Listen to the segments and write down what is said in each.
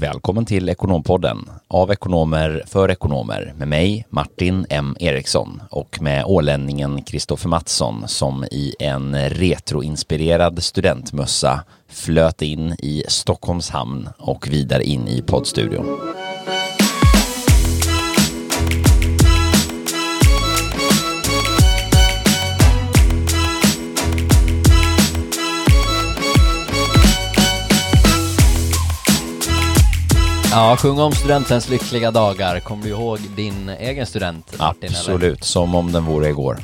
Välkommen till Ekonompodden av ekonomer för ekonomer med mig Martin M Eriksson och med ålänningen Kristoffer Mattsson som i en retroinspirerad studentmössa flöt in i Stockholms hamn och vidare in i poddstudion. Ja, sjung om studentens lyckliga dagar. Kommer du ihåg din egen student Martin? Absolut, Eller? som om den vore igår.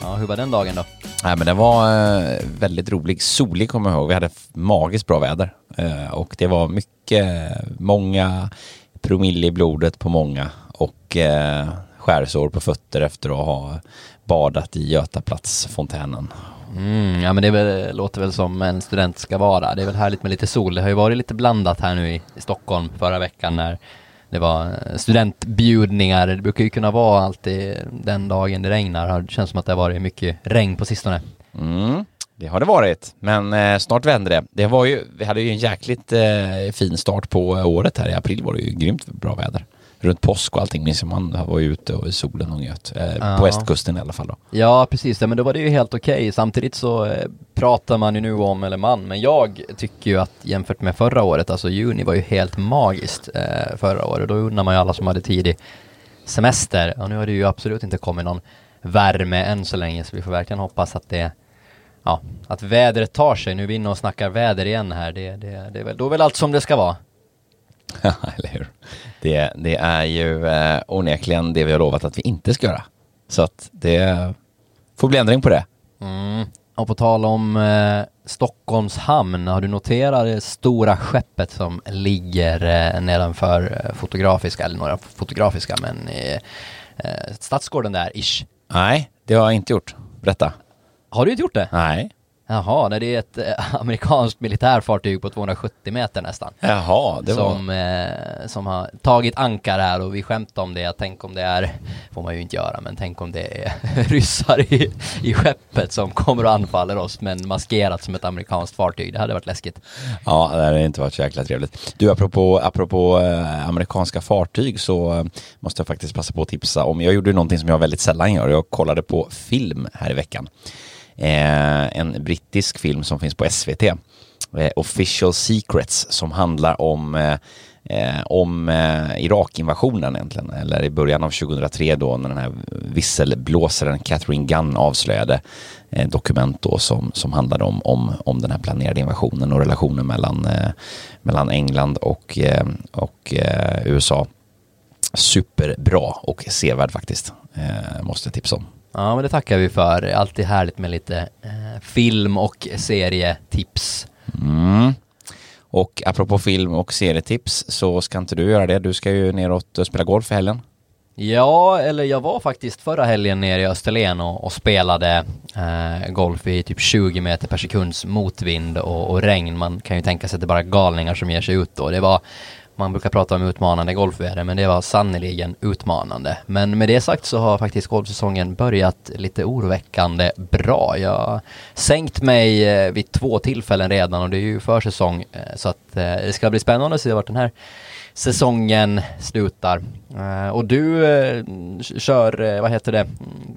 Ja, hur var den dagen då? Nej, men den var eh, väldigt rolig. Solig kommer jag ihåg. Vi hade magiskt bra väder. Eh, och det var mycket, många promille i blodet på många och eh, skärsår på fötter efter att ha badat i Götaplatsfontänen. Mm, ja men det väl, låter väl som en student ska vara. Det är väl härligt med lite sol. Det har ju varit lite blandat här nu i, i Stockholm förra veckan när det var eh, studentbjudningar. Det brukar ju kunna vara alltid den dagen det regnar. Det känns som att det har varit mycket regn på sistone. Mm, det har det varit, men eh, snart vänder det. Det var ju, vi hade ju en jäkligt eh, fin start på året här. I april var det ju grymt bra väder runt påsk och allting minns jag man var ju ute och i solen och njöt. Eh, ja. På västkusten i alla fall då. Ja precis, men då var det ju helt okej. Okay. Samtidigt så eh, pratar man ju nu om, eller man, men jag tycker ju att jämfört med förra året, alltså juni var ju helt magiskt eh, förra året. Då undrar man ju alla som hade tidig semester. Och nu har det ju absolut inte kommit någon värme än så länge, så vi får verkligen hoppas att det Ja, att vädret tar sig. Nu är vi inne och snackar väder igen här. Det, det, det är väl, då är väl allt som det ska vara. eller hur? Det, det är ju eh, onekligen det vi har lovat att vi inte ska göra. Så att det får bli ändring på det. Mm. Och på tal om eh, Stockholms hamn, har du noterat det stora skeppet som ligger eh, nedanför eh, Fotografiska, eller några Fotografiska, men i eh, Stadsgården där, ish? Nej, det har jag inte gjort. Berätta. Har du inte gjort det? Nej. Jaha, nej, det är ett eh, amerikanskt militärfartyg på 270 meter nästan. Jaha, det var... Som, eh, som har tagit ankar här och vi skämtar om det. Tänk om det är, får man ju inte göra, men tänk om det är ryssar i, i skeppet som kommer och anfaller oss men maskerat som ett amerikanskt fartyg. Det hade varit läskigt. Ja, det hade inte varit så jäkla trevligt. Du, apropå, apropå eh, amerikanska fartyg så eh, måste jag faktiskt passa på att tipsa om, jag gjorde någonting som jag väldigt sällan gör. Jag kollade på film här i veckan eh, en brittisk film som finns på SVT, eh, Official Secrets, som handlar om eh, eh, om eh, Irak-invasionen egentligen, eller i början av 2003 då när den här visselblåsaren Catherine Gunn avslöjade eh, dokument då som, som handlade om, om, om den här planerade invasionen och relationen mellan, eh, mellan England och, eh, och eh, USA. Superbra och sevärd faktiskt, eh, måste jag tipsa om. Ja, men det tackar vi för. Alltid härligt med lite eh, film och serietips. Mm. Och apropå film och serietips så ska inte du göra det. Du ska ju neråt och spela golf i helgen. Ja, eller jag var faktiskt förra helgen nere i Österlen och, och spelade eh, golf i typ 20 meter per sekunds motvind och, och, regn. Man kan ju tänka sig att det är bara galningar som ger sig ut då. Det var man brukar prata om utmanande golfväder, men det var sannoliken utmanande. Men med det sagt så har faktiskt golfsäsongen börjat lite oroväckande bra. Jag har sänkt mig eh, vid två tillfällen redan och det är ju försäsong, eh, så att eh, det ska bli spännande att se vart den här säsongen slutar. och du kör, vad heter det,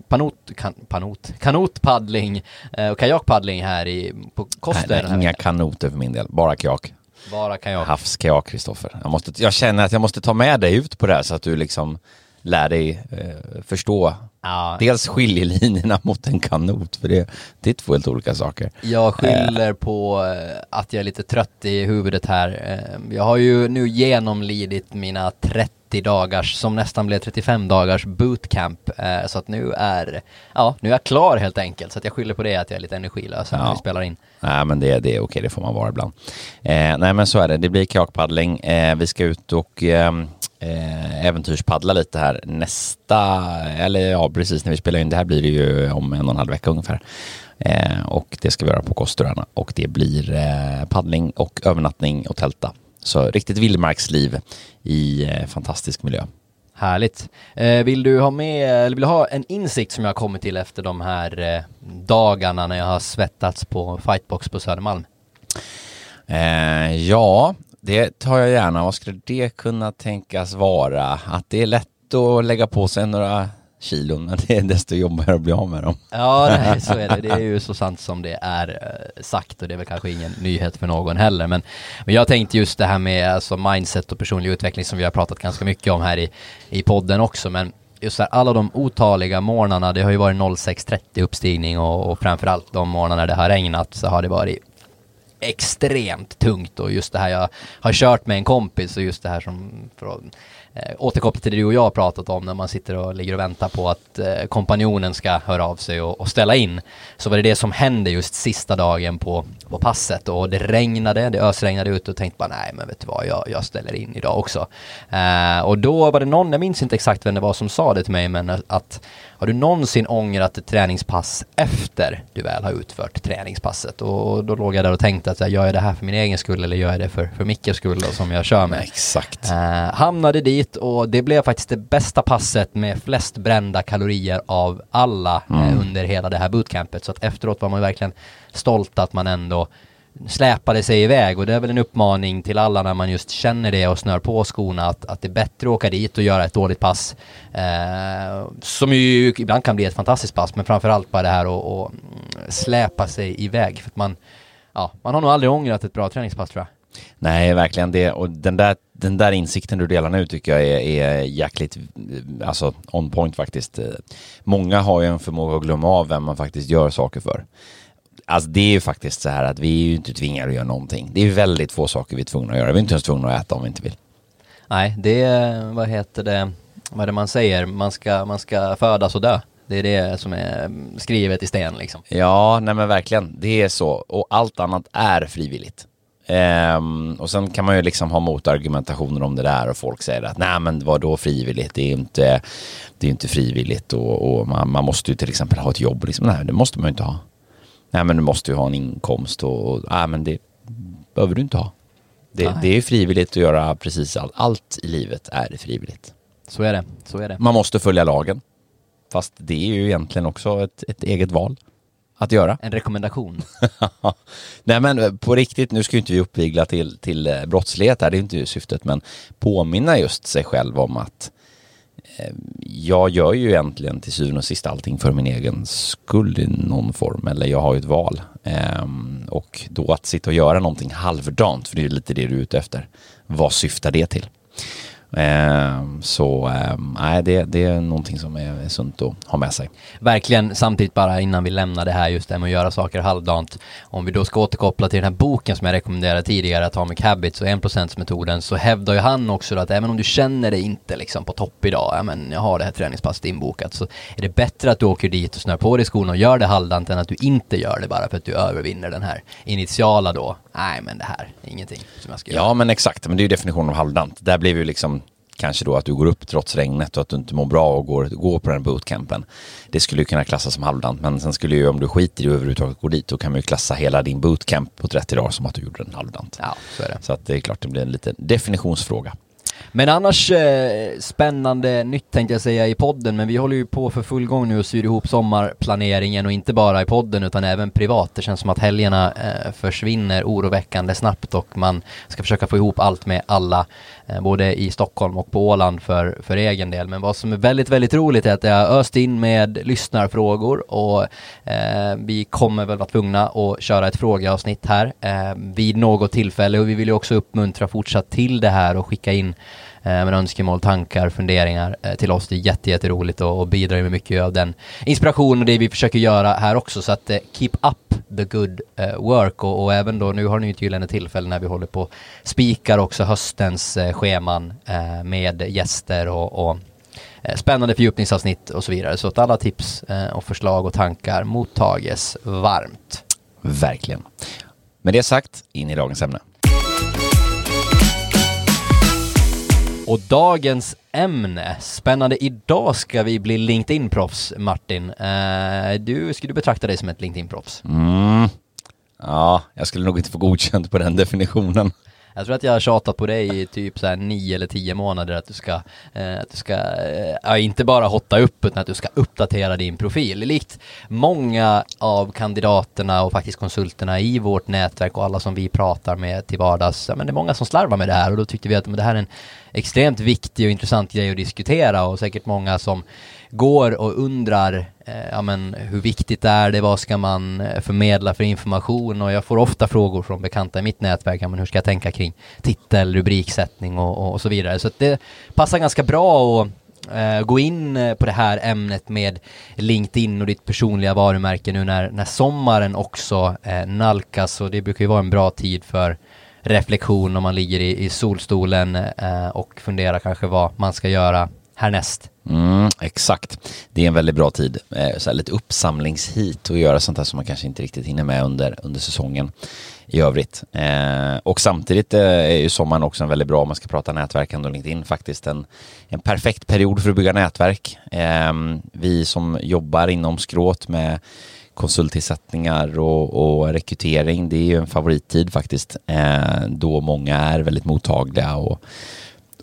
panot, kan, panot, kanotpaddling och kajakpaddling här i, på Koster. Nej, nej, inga kanoter för min del, bara kajak. Bara kajak. Havskajak, Kristoffer. Jag, jag känner att jag måste ta med dig ut på det här så att du liksom lär dig eh, förstå ja. dels skiljelinjerna mot en kanot, för det, det är två helt olika saker. Jag skyller eh. på eh, att jag är lite trött i huvudet här. Eh, jag har ju nu genomlidit mina 30 30 dagars, som nästan blev 35 dagars bootcamp. Eh, så att nu är, ja, nu är jag klar helt enkelt. Så att jag skyller på det att jag är lite energilös när ja. vi spelar in. Nej men det, det är okej, det får man vara ibland. Eh, nej men så är det, det blir kajakpaddling. Eh, vi ska ut och ehm, eh, äventyrspaddla lite här nästa, eller ja precis när vi spelar in det här blir det ju om en och en halv vecka ungefär. Eh, och det ska vi göra på Kosteröarna och det blir eh, paddling och övernattning och tälta. Så riktigt vildmarksliv i eh, fantastisk miljö. Härligt. Eh, vill du ha med, eller vill du ha en insikt som jag har kommit till efter de här eh, dagarna när jag har svettats på Fightbox på Södermalm? Ja, Det tar jag gärna. Vad skulle det kunna tänkas vara? Att det är lätt att lägga på sig några kilon, men det är desto jobbigare att bli av med dem. Ja, nej, så är det. Det är ju så sant som det är eh, sagt och det är väl kanske ingen nyhet för någon heller. Men, men jag tänkte just det här med alltså mindset och personlig utveckling som vi har pratat ganska mycket om här i, i podden också. Men just här, alla de otaliga morgnarna, det har ju varit 06.30 uppstigning och, och framförallt de morgnarna det har regnat så har det varit extremt tungt och just det här jag har kört med en kompis och just det här som för att eh, återkoppla till det du och jag har pratat om när man sitter och ligger och väntar på att eh, kompanjonen ska höra av sig och, och, ställa in. Så var det det som hände just sista dagen på, på passet och det regnade, det ösregnade ut och tänkte bara nej men vet du vad, jag, jag ställer in idag också. Eh, och då var det någon, jag minns inte exakt vem det var som sa det till mig men att har du någonsin ångrat ett träningspass efter du väl har utfört träningspasset? Och då låg jag där och tänkte att gör jag det här för min egen skull eller gör jag det för, för Mickes skull då, som jag kör med? Exakt. Eh, hamnade dit och det blev faktiskt det bästa passet med flest brända kalorier av alla eh, mm. eh, under hela det här bootcampet. Så att efteråt var man verkligen stolt att man ändå släpade sig iväg och det är väl en uppmaning till alla när man just känner det och snör på skorna att, att det är bättre att åka dit och göra ett dåligt pass eh, som ju ibland kan bli ett fantastiskt pass men framförallt bara det här att släpa sig iväg för att man, ja, man har nog aldrig ångrat ett bra träningspass tror jag. Nej, verkligen det. Och den där, den där insikten du delar nu tycker jag är, är jäkligt, alltså on point faktiskt. Många har ju en förmåga att glömma av vem man faktiskt gör saker för. Alltså det är ju faktiskt så här att vi är ju inte tvingade att göra någonting. Det är väldigt få saker vi är tvungna att göra. Vi är inte ens tvungna att äta om vi inte vill. Nej, det är, vad heter det, vad är det man säger? Man ska, man ska födas och dö. Det är det som är skrivet i sten liksom. Ja, nej men verkligen. Det är så. Och allt annat är frivilligt. Um, och sen kan man ju liksom ha motargumentationer om det där och folk säger att nej men vad då frivilligt, det är inte, det är inte frivilligt och, och man, man, måste ju till exempel ha ett jobb. Liksom. Nej, det måste man ju inte ha. Nej men du måste ju ha en inkomst och, och nej men det behöver du inte ha. Det, det är frivilligt att göra precis allt. Allt i livet är frivilligt. Så är det, så är det. Man måste följa lagen. Fast det är ju egentligen också ett, ett eget val att göra. En rekommendation. Nej men på riktigt, nu ska ju inte vi uppvigla till, till eh, brottslighet här, det är inte syftet, men påminna just sig själv om att Eh, jag gör ju egentligen till syvende och sist allting för min egen skull i någon form, eller jag har ju ett val. Ehm, och då att sitta och göra någonting halvdant, för det är lite det du är ute efter, vad syftar det till? Ehm, så ehm, nej, det, det är någonting som är sunt att ha med sig. Verkligen, samtidigt bara innan vi lämnar det här just det med att göra saker halvdant. Om vi då ska återkoppla till den här boken som jag rekommenderade tidigare, Atomic Habits och 1%-metoden, så hävdar ju han också att även om du känner dig inte liksom på topp idag, ja men jag har det här träningspasset inbokat, så är det bättre att du åker dit och snör på dig skorna och gör det halvdant än att du inte gör det bara för att du övervinner den här initiala då, nej men det här, ingenting som jag ska göra. Ja men exakt, men det är ju definitionen av halvdant. Där blir ju liksom kanske då att du går upp trots regnet och att du inte mår bra och går, går på den bootcampen. Det skulle ju kunna klassas som halvdant, men sen skulle ju om du skiter i att överhuvudtaget gå dit, då kan man ju klassa hela din bootcamp på 30 dagar som att du gjorde den halvdant. Ja, så är det. Så att det är klart det blir en liten definitionsfråga. Men annars eh, spännande nytt tänkte jag säga i podden, men vi håller ju på för full gång nu och syr ihop sommarplaneringen och inte bara i podden utan även privat. Det känns som att helgerna eh, försvinner oroväckande snabbt och man ska försöka få ihop allt med alla, Eh, både i Stockholm och på Åland för, för egen del. Men vad som är väldigt, väldigt roligt är att jag har öst in med lyssnarfrågor och eh, vi kommer väl vara tvungna att köra ett frågeavsnitt här eh, vid något tillfälle och vi vill ju också uppmuntra fortsatt till det här och skicka in Eh, med önskemål, tankar, funderingar eh, till oss. Det är jätte, jätteroligt och, och bidrar med mycket av den inspiration och det vi försöker göra här också. Så att eh, keep up the good eh, work och, och, även då, nu har ni ju ett gyllene tillfälle när vi håller på spikar också höstens eh, scheman med gäster och, och spännande fördjupningsavsnitt och så vidare. Så att alla tips och förslag och tankar mottages varmt. Verkligen. Med det sagt, in i dagens ämne. Och dagens ämne, spännande. Idag ska vi bli LinkedIn-proffs, Martin. Eh, du, ska du betrakta dig som ett LinkedIn-proffs? Mm. Ja, jag skulle nog inte få godkänt på den definitionen. Jag tror att jag har tjatat på dig i typ så här nio eller tio månader att du ska, eh, att du ska, eh, inte bara hotta upp utan att du ska uppdatera din profil. Likt många av kandidaterna och faktiskt konsulterna i vårt nätverk och alla som vi pratar med till vardags, ja, men det är många som slarvar med det här och då tyckte vi att men det här är en extremt viktig och intressant grej att diskutera och säkert många som går och undrar eh, ja, men hur viktigt är det, vad ska man eh, förmedla för information och jag får ofta frågor från bekanta i mitt nätverk, ja, men hur ska jag tänka kring titel, rubriksättning och, och, och så vidare. Så det passar ganska bra att eh, gå in eh, på det här ämnet med LinkedIn och ditt personliga varumärke nu när, när sommaren också eh, nalkas och det brukar ju vara en bra tid för reflektion om man ligger i, i solstolen eh, och funderar kanske vad man ska göra härnäst. Mm, exakt. Det är en väldigt bra tid. Eh, så här lite uppsamlingshit och göra sånt här som man kanske inte riktigt hinner med under, under säsongen i övrigt. Eh, och samtidigt eh, är ju sommaren också en väldigt bra, om man ska prata nätverkande och LinkedIn, faktiskt en, en perfekt period för att bygga nätverk. Eh, vi som jobbar inom skråt med konsulttillsättningar och, och rekrytering, det är ju en favorittid faktiskt, eh, då många är väldigt mottagliga och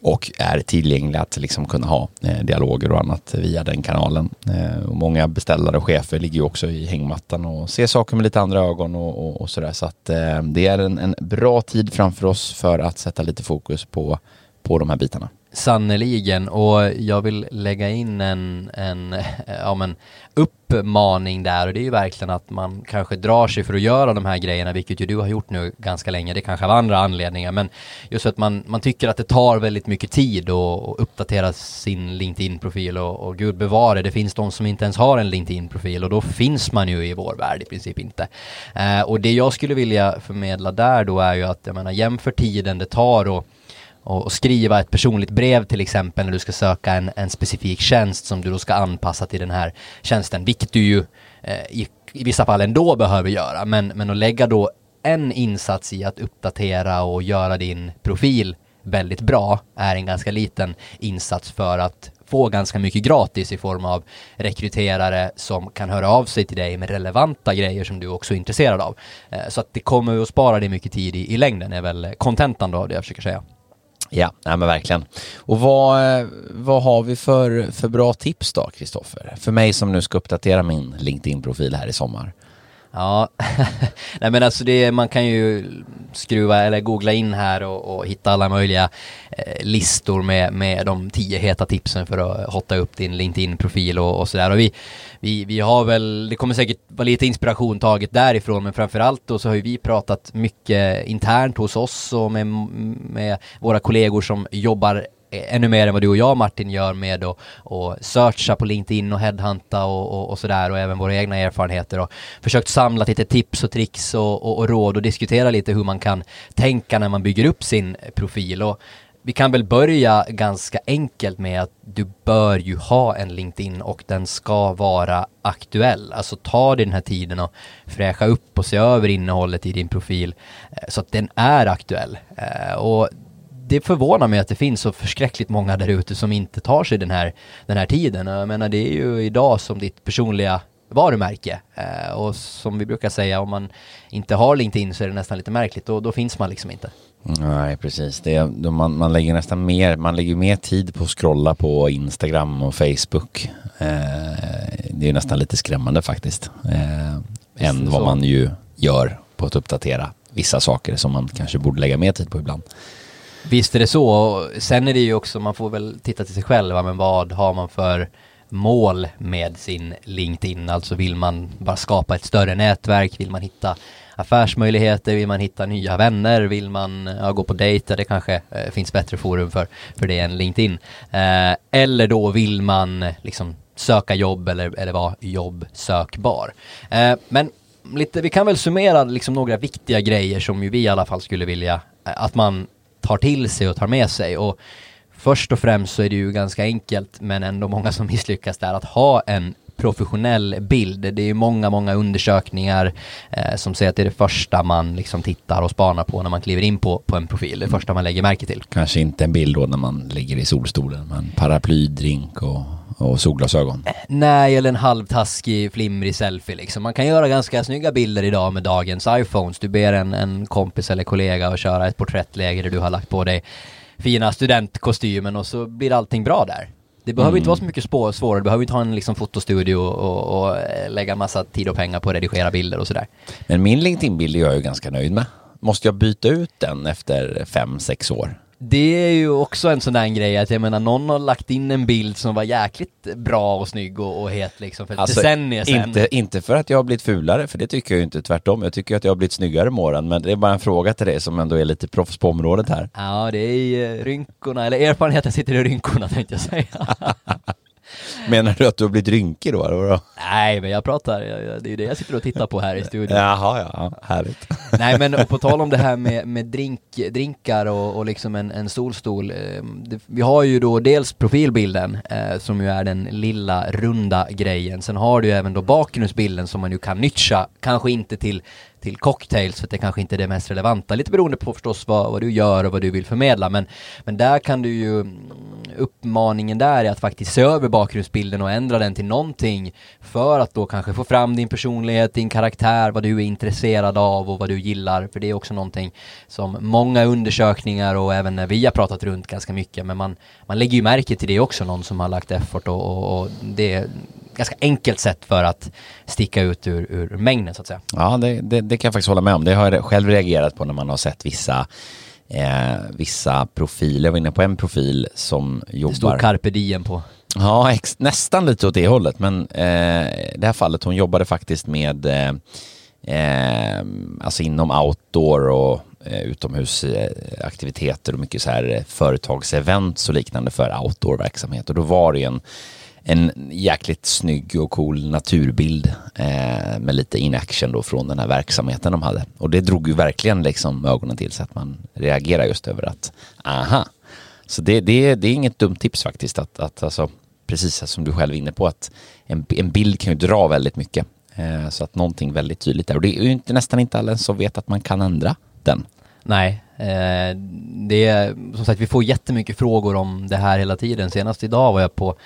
och är tillgängliga att liksom kunna ha eh, dialoger och annat via den kanalen. Eh, och många beställare och chefer ligger ju också i hängmattan och ser saker med lite andra ögon och, och, och sådär. Så att eh, det är en, en bra tid framför oss för att sätta lite fokus på, på de här bitarna. Sannerligen, och jag vill lägga in en, en ja, men uppmaning där. Och det är ju verkligen att man kanske drar sig för att göra de här grejerna, vilket ju du har gjort nu ganska länge, det kanske av andra anledningar, men just att man, man tycker att det tar väldigt mycket tid att uppdatera sin LinkedIn-profil och, och gud bevare, det finns de som inte ens har en LinkedIn-profil och då finns man ju i vår värld i princip inte. Eh, och det jag skulle vilja förmedla där då är ju att, jag menar, jämför tiden det tar och och, skriva ett personligt brev till exempel när du ska söka en, en specifik tjänst som du då ska anpassa till den här tjänsten, vilket du ju eh, i, i vissa fall ändå behöver göra. Men, men att lägga då en insats i att uppdatera och göra din profil väldigt bra är en ganska liten insats för att få ganska mycket gratis i form av rekryterare som kan höra av sig till dig med relevanta grejer som du också är intresserad av. Eh, så att det kommer att spara dig mycket tid i, i längden är väl kontentan då av det jag försöker säga. Ja, nej men verkligen. Och vad, vad har vi för, för bra tips då, Kristoffer? För mig som nu ska uppdatera min LinkedIn-profil här i sommar. Ja, nej men alltså det, man kan ju skruva eller googla in här och, och hitta alla möjliga eh, listor med, med de tio heta tipsen för att hotta upp din LinkedIn-profil och, och sådär. Och vi, vi, vi har väl, det kommer säkert vara lite inspiration taget därifrån, men framförallt då så har ju vi pratat mycket internt hos oss och med, med våra kollegor som jobbar ännu mer än vad du och jag Martin gör med att och searcha på LinkedIn och headhunta och, och, och sådär och även våra egna erfarenheter och försökt samla lite tips och tricks och, och, och, råd och diskutera lite hur man kan tänka när man bygger upp sin profil och vi kan väl börja ganska enkelt med att du bör ju ha en LinkedIn och den ska vara aktuell. Alltså ta den här tiden och fräscha upp och se över innehållet i din profil eh, så att den är aktuell. Eh, och det förvånar mig att det finns så förskräckligt många där ute som inte tar sig den här, den här tiden. Jag menar, det är ju idag som ditt personliga varumärke. Eh, och som vi brukar säga, om man inte har LinkedIn så är det nästan lite märkligt. Då, då finns man liksom inte. Nej, precis. Det är, man, man lägger nästan mer, man lägger mer tid på att scrolla på Instagram och Facebook. Eh, det är nästan lite skrämmande faktiskt. Eh, än vad man ju gör på att uppdatera vissa saker som man kanske borde lägga mer tid på ibland. Visst är det så. Sen är det ju också, man får väl titta till sig själv, men vad har man för mål med sin LinkedIn? Alltså vill man bara skapa ett större nätverk? Vill man hitta affärsmöjligheter? Vill man hitta nya vänner? Vill man ja, gå på dejter? Det kanske eh, finns bättre forum för, för det än LinkedIn. Eh, eller då vill man liksom söka jobb eller, eller vara jobbsökbar. Eh, men lite, vi kan väl summera liksom några viktiga grejer som ju vi i alla fall skulle vilja eh, att man tar till sig och tar med sig. Och först och främst så är det ju ganska enkelt, men ändå många som misslyckas där, att ha en professionell bild. Det är ju många, många undersökningar eh, som säger att det är det första man liksom tittar och spanar på när man kliver in på, på en profil. Det första man lägger märke till. Kanske inte en bild då när man ligger i solstolen, men paraplydrink och, och solglasögon. Nej, eller en halvtaskig, flimrig selfie liksom. Man kan göra ganska snygga bilder idag med dagens iPhones. Du ber en, en kompis eller kollega att köra ett porträttläge där du har lagt på dig fina studentkostymen och så blir allting bra där. Det behöver Mm. inte vara så mycket svårare, du behöver inte ha en liksom fotostudio och, och eh, lägga massa tid och pengar på att redigera bilder och sådär. Men min LinkedIn-bild är jag ju ganska nöjd med. Måste jag byta ut den efter fem, sex år? Det är ju också en sån där grej att jag menar någon har lagt in en bild som var jäkligt bra och snygg och, och het liksom för ett decennier sedan. Alltså, inte, inte för att jag har blivit fulare, för det tycker jag ju inte, tvärtom. Jag tycker att jag har blivit snyggare med åren, men det är bara en fråga till dig som ändå är lite proffs på området här. Ja, det är eh, rynkorna, eller erfarenheten sitter i rynkorna tänkte jag säga. Menar du att du har blivit rynkig då? Eller? Nej, men jag pratar, det är ju det jag sitter och tittar på här i studion. Jaha, ja, härligt. Nej men och på tal om det här med, med drink, drinkar och, och liksom en, en solstol. Eh, det, vi har ju då dels profilbilden eh, som ju är den lilla runda grejen. Sen har du ju även då bakgrundsbilden som man ju kan nyttja, kanske inte till till cocktails för att det kanske inte är det mest relevanta. Lite beroende på förstås vad, vad du gör och vad du vill förmedla. Men, men där kan du ju, mm, uppmaningen där är att faktiskt se över bakgrundsbilden och ändra den till någonting för att då kanske få fram din personlighet, din karaktär, vad du är intresserad av och vad du gillar. För det är också någonting som många undersökningar och även när vi har pratat runt ganska mycket, men man, man lägger ju märke till det också, någon som har lagt effort och, och, och det ganska enkelt sätt för att sticka ut ur, ur mängden så att säga. Ja, det, det, det kan jag faktiskt hålla med om. Det har jag själv reagerat på när man har sett vissa, eh, vissa profiler. Jag var inne på en profil som jobbar... Det stod carpe diem på. Ja, ex- nästan lite åt det hållet. Men eh, i det här fallet, hon jobbade faktiskt med eh, eh, alltså inom outdoor och eh, utomhusaktiviteter och mycket så här eh, företagsevents och liknande för outdoor-verksamhet. Och då var det ju en, en jäkligt snygg och cool naturbild eh, med lite in action då från den här verksamheten de hade. Och det drog ju verkligen liksom ögonen till så att man reagerar just över att aha, så det, det, det är inget dumt tips faktiskt att, att alltså, precis som du själv är inne på att en, en bild kan ju dra väldigt mycket. Eh, så att någonting väldigt tydligt där. Och det är ju inte, nästan inte alla som vet att man kan ändra den. Nej, eh, det är som sagt vi får jättemycket frågor om det här hela tiden. Senast idag var jag på,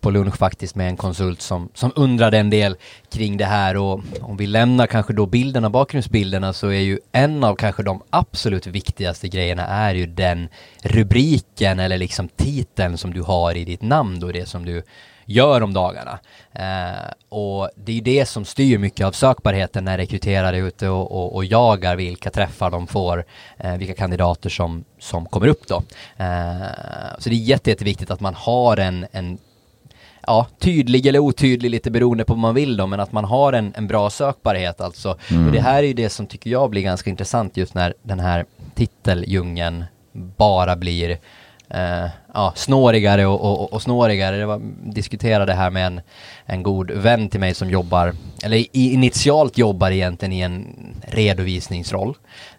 på lunch faktiskt med en konsult som, som undrade en del kring det här och om vi lämnar kanske då bilderna, bakgrundsbilderna så är ju en av kanske de absolut viktigaste grejerna är ju den rubriken eller liksom titeln som du har i ditt namn då, det som du gör om dagarna. Eh, och det är ju det som styr mycket av sökbarheten när rekryterare är ute och, och, och jagar vilka träffar de får, eh, vilka kandidater som, som kommer upp då. Eh, så det är jätte, jätteviktigt att man har en, en ja, tydlig eller otydlig lite beroende på vad man vill då, men att man har en, en bra sökbarhet alltså. Och det här är ju det som tycker jag blir ganska intressant just när den här titeldjungeln bara blir eh, ja, snårigare och, och, och snårigare. Jag diskuterade det här med en, en god vän till mig som jobbar, eller initialt jobbar egentligen i en redovisningsroll.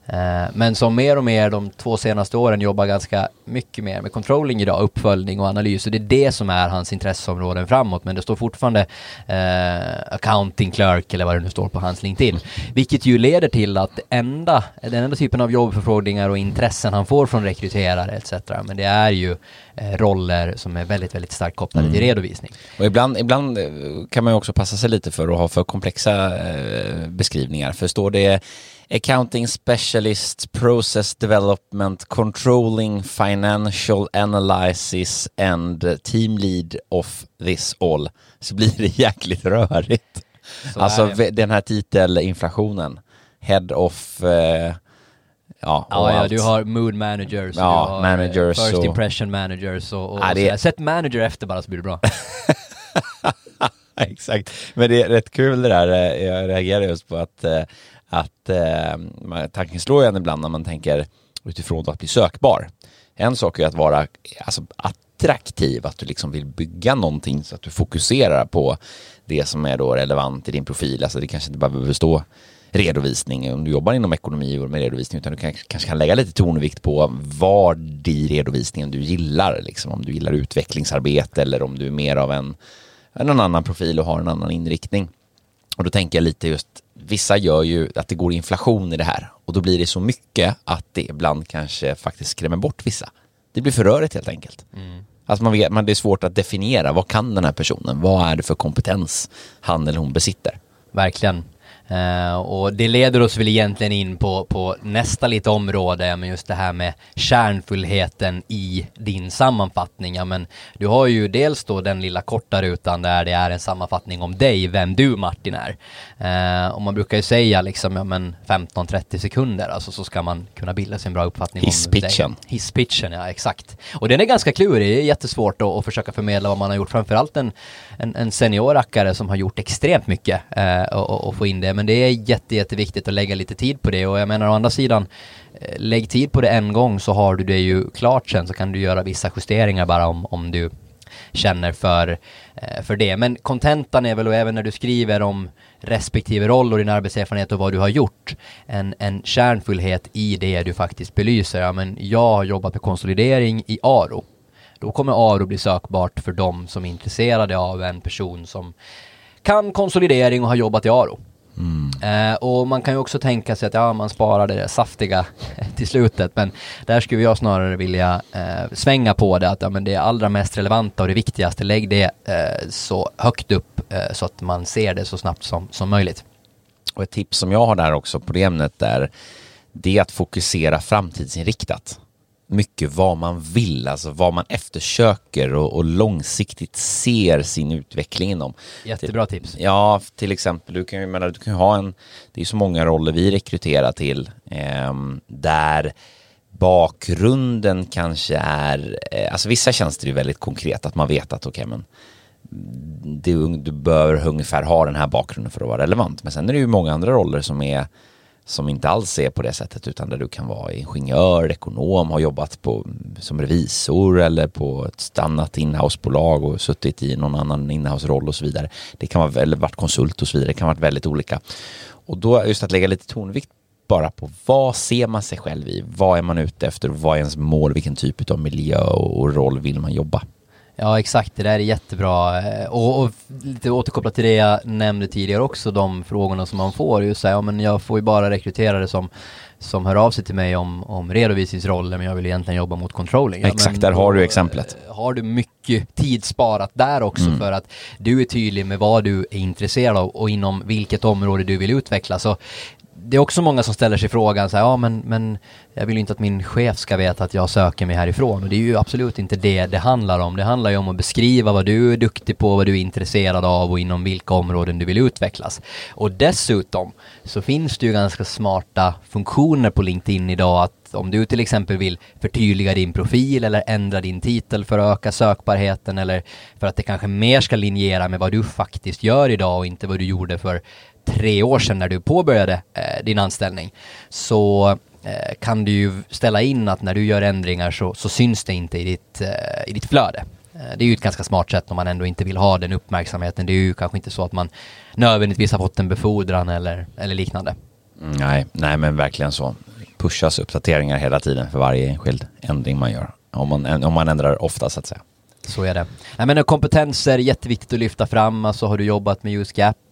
Eh, men som mer och mer de två senaste åren jobbar ganska mycket mer med controlling idag, uppföljning och analys. Och det är det som är hans intresseområden framåt. Men det står fortfarande eh, accounting clerk eller vad det nu står på hans LinkedIn. Vilket ju leder till att enda, den enda typen av jobbförfrågningar och intressen han får från rekryterare etc. Men det är ju roller som är väldigt, väldigt starkt kopplade till redovisning. Och ibland, ibland eh, kan man ju också passa sig lite för att ha för komplexa eh, beskrivningar. För står det Accounting Specialist, Process Development, Controlling, Financial Analysis and Team Lead of this all så blir det jäkligt rörigt. Så alltså den här titelinflationen, Head of eh, Ja, Ja, ja, du har mood managers, Ja, du har managers eh, first och- impression managers och, och, Ja, det-. Sätt manager efter bara så blir det bra. Exakt, men det är rätt kul det där. eh, Jag reagerar just på att, eh, att tanken slår en ibland när man tänker utifrån att bli sökbar. En sak är att vara alltså, attraktiv, att du liksom vill bygga någonting så att du fokuserar på det som är då relevant i din profil. Alltså det kanske inte bara behöver stå redovisning om du jobbar inom ekonomi och med redovisning utan du kan, kanske kan lägga lite tonvikt på vad i redovisningen du gillar. Liksom, om du gillar utvecklingsarbete eller om du är mer av en en annan profil och har en annan inriktning. Och då tänker jag lite just, vissa gör ju att det går inflation i det här och då blir det så mycket att det ibland kanske faktiskt skrämmer bort vissa. Det blir för rörigt helt enkelt. Alltså man vet, man, det är svårt att definiera, vad kan den här personen? Vad är det för kompetens han eller hon besitter? Verkligen. Uh, och det leder oss väl egentligen in på, på nästa lite område, men just det här med kärnfullheten i din sammanfattning. Ja, men du har ju dels då den lilla korta rutan där det är en sammanfattning om dig, vem du Martin är. Uh, och man brukar ju säga liksom, ja men 15-30 sekunder, alltså så ska man kunna bilda sig en bra uppfattning Hisspitchen. om dig. Hisspitchen. ja exakt. Och den är ganska klurig, det är jättesvårt att, att försöka förmedla vad man har gjort, framförallt en, en, en seniorrackare som har gjort extremt mycket uh, och, och få in det men det är jätte, jätteviktigt att lägga lite tid på det och jag menar å andra sidan eh, lägg tid på det en gång så har du det ju klart sen så kan du göra vissa justeringar bara om, om du känner för, eh, för det. Men kontentan är väl och även när du skriver om respektive roll och din arbetserfarenhet och vad du har gjort en, en kärnfullhet i det du faktiskt belyser. Ja, men jag har jobbat med konsolidering i ARO. Då kommer ARO bli sökbart för de som är intresserade av en person som kan konsolidering och har jobbat i ARO. Eh, och man kan ju också tänka sig att ja, man sparar det saftiga till slutet, men där skulle jag snarare vilja eh, svänga på det att ja, men det allra mest relevanta och det viktigaste, lägg det eh, så högt upp eh, så att man ser det så snabbt som, som möjligt. Och ett tips som jag har där också på det ämnet är det är att fokusera framtidsinriktat mycket vad man vill, alltså vad man eftersöker och, och långsiktigt ser sin utveckling inom. Jättebra tips. Ja, till exempel, du kan ju menar, du kan ha en, det är så många roller vi rekryterar till, eh, där bakgrunden kanske är, eh, alltså vissa tjänster är väldigt konkret, att man vet att okej okay, men du, du bör ungefär ha den här bakgrunden för att vara relevant. Men sen är det ju många andra roller som är som inte alls är på det sättet utan där du kan vara ingenjör, ekonom, har jobbat på, som revisor eller på ett annat inhousebolag och suttit i någon annan inhouse-roll och så vidare. Det kan vara, eller varit konsult och så vidare, det kan vara väldigt olika. Och då just att lägga lite tonvikt bara på vad ser man sig själv i? Vad är man ute efter? Vad är ens mål? Vilken typ av miljö och roll vill man jobba? Ja exakt, det där är jättebra. Eh, och, och lite återkopplat till det jag nämnde tidigare också, de frågorna som man får. Just så här, ja, men jag får ju bara rekryterare som, som hör av sig till mig om, om redovisningsroller, men jag vill egentligen jobba mot controlling. Ja, exakt, där har du exemplet. Eh, har du mycket tid sparat där också mm. för att du är tydlig med vad du är intresserad av och inom vilket område du vill utveckla. Så det är också många som ställer sig frågan så här, ja men, men jag vill ju inte att min chef ska veta att jag söker mig härifrån och det är ju absolut inte det det handlar om. Det handlar ju om att beskriva vad du är duktig på, vad du är intresserad av och inom vilka områden du vill utvecklas. Och dessutom så finns det ju ganska smarta funktioner på LinkedIn idag att om du till exempel vill förtydliga din profil eller ändra din titel för att öka sökbarheten eller för att det kanske mer ska linjera med vad du faktiskt gör idag och inte vad du gjorde för tre år sedan när du påbörjade eh, din anställning så eh, kan du ju ställa in att när du gör ändringar så, så syns det inte i ditt, eh, i ditt flöde. Det är ju ett ganska smart sätt om man ändå inte vill ha den uppmärksamheten. Det är ju kanske inte så att man nödvändigtvis har fått en befordran eller, eller liknande. Mm, nej, nej men verkligen så. Pushas uppdateringar hela tiden för varje enskild ändring man gör. Om man, om man ändrar ofta så att säga. Så är det. Nej men kompetenser, jätteviktigt att lyfta fram. Alltså har du jobbat med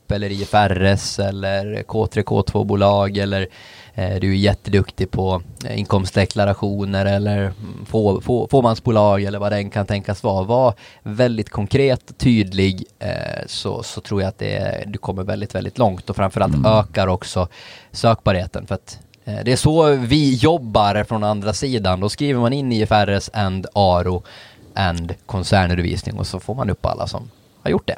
UseGap eller IFRS eller K3, K2-bolag eller eh, du är jätteduktig på eh, inkomstdeklarationer eller få, få, fåmansbolag eller vad den kan tänkas vara. Var väldigt konkret och tydlig eh, så, så tror jag att det, du kommer väldigt, väldigt långt och framförallt mm. ökar också sökbarheten för att eh, det är så vi jobbar från andra sidan. Då skriver man in IFRS and ARO and koncernredovisning och så får man upp alla som har gjort det.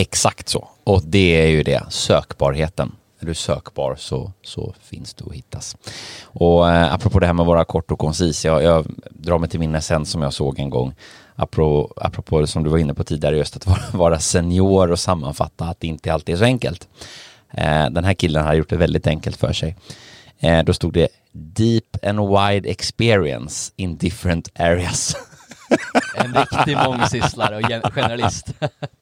Exakt så. Och det är ju det, sökbarheten. Är du sökbar så, så finns du att hittas. Och eh, apropå det här med att vara kort och koncis, jag, jag drar mig till minnes en som jag såg en gång. Apropå, apropå det som du var inne på tidigare, just att vara, vara senior och sammanfatta att det inte alltid är så enkelt. Eh, den här killen har gjort det väldigt enkelt för sig. Eh, då stod det Deep and wide experience in different areas. En riktig mångsysslare och generalist.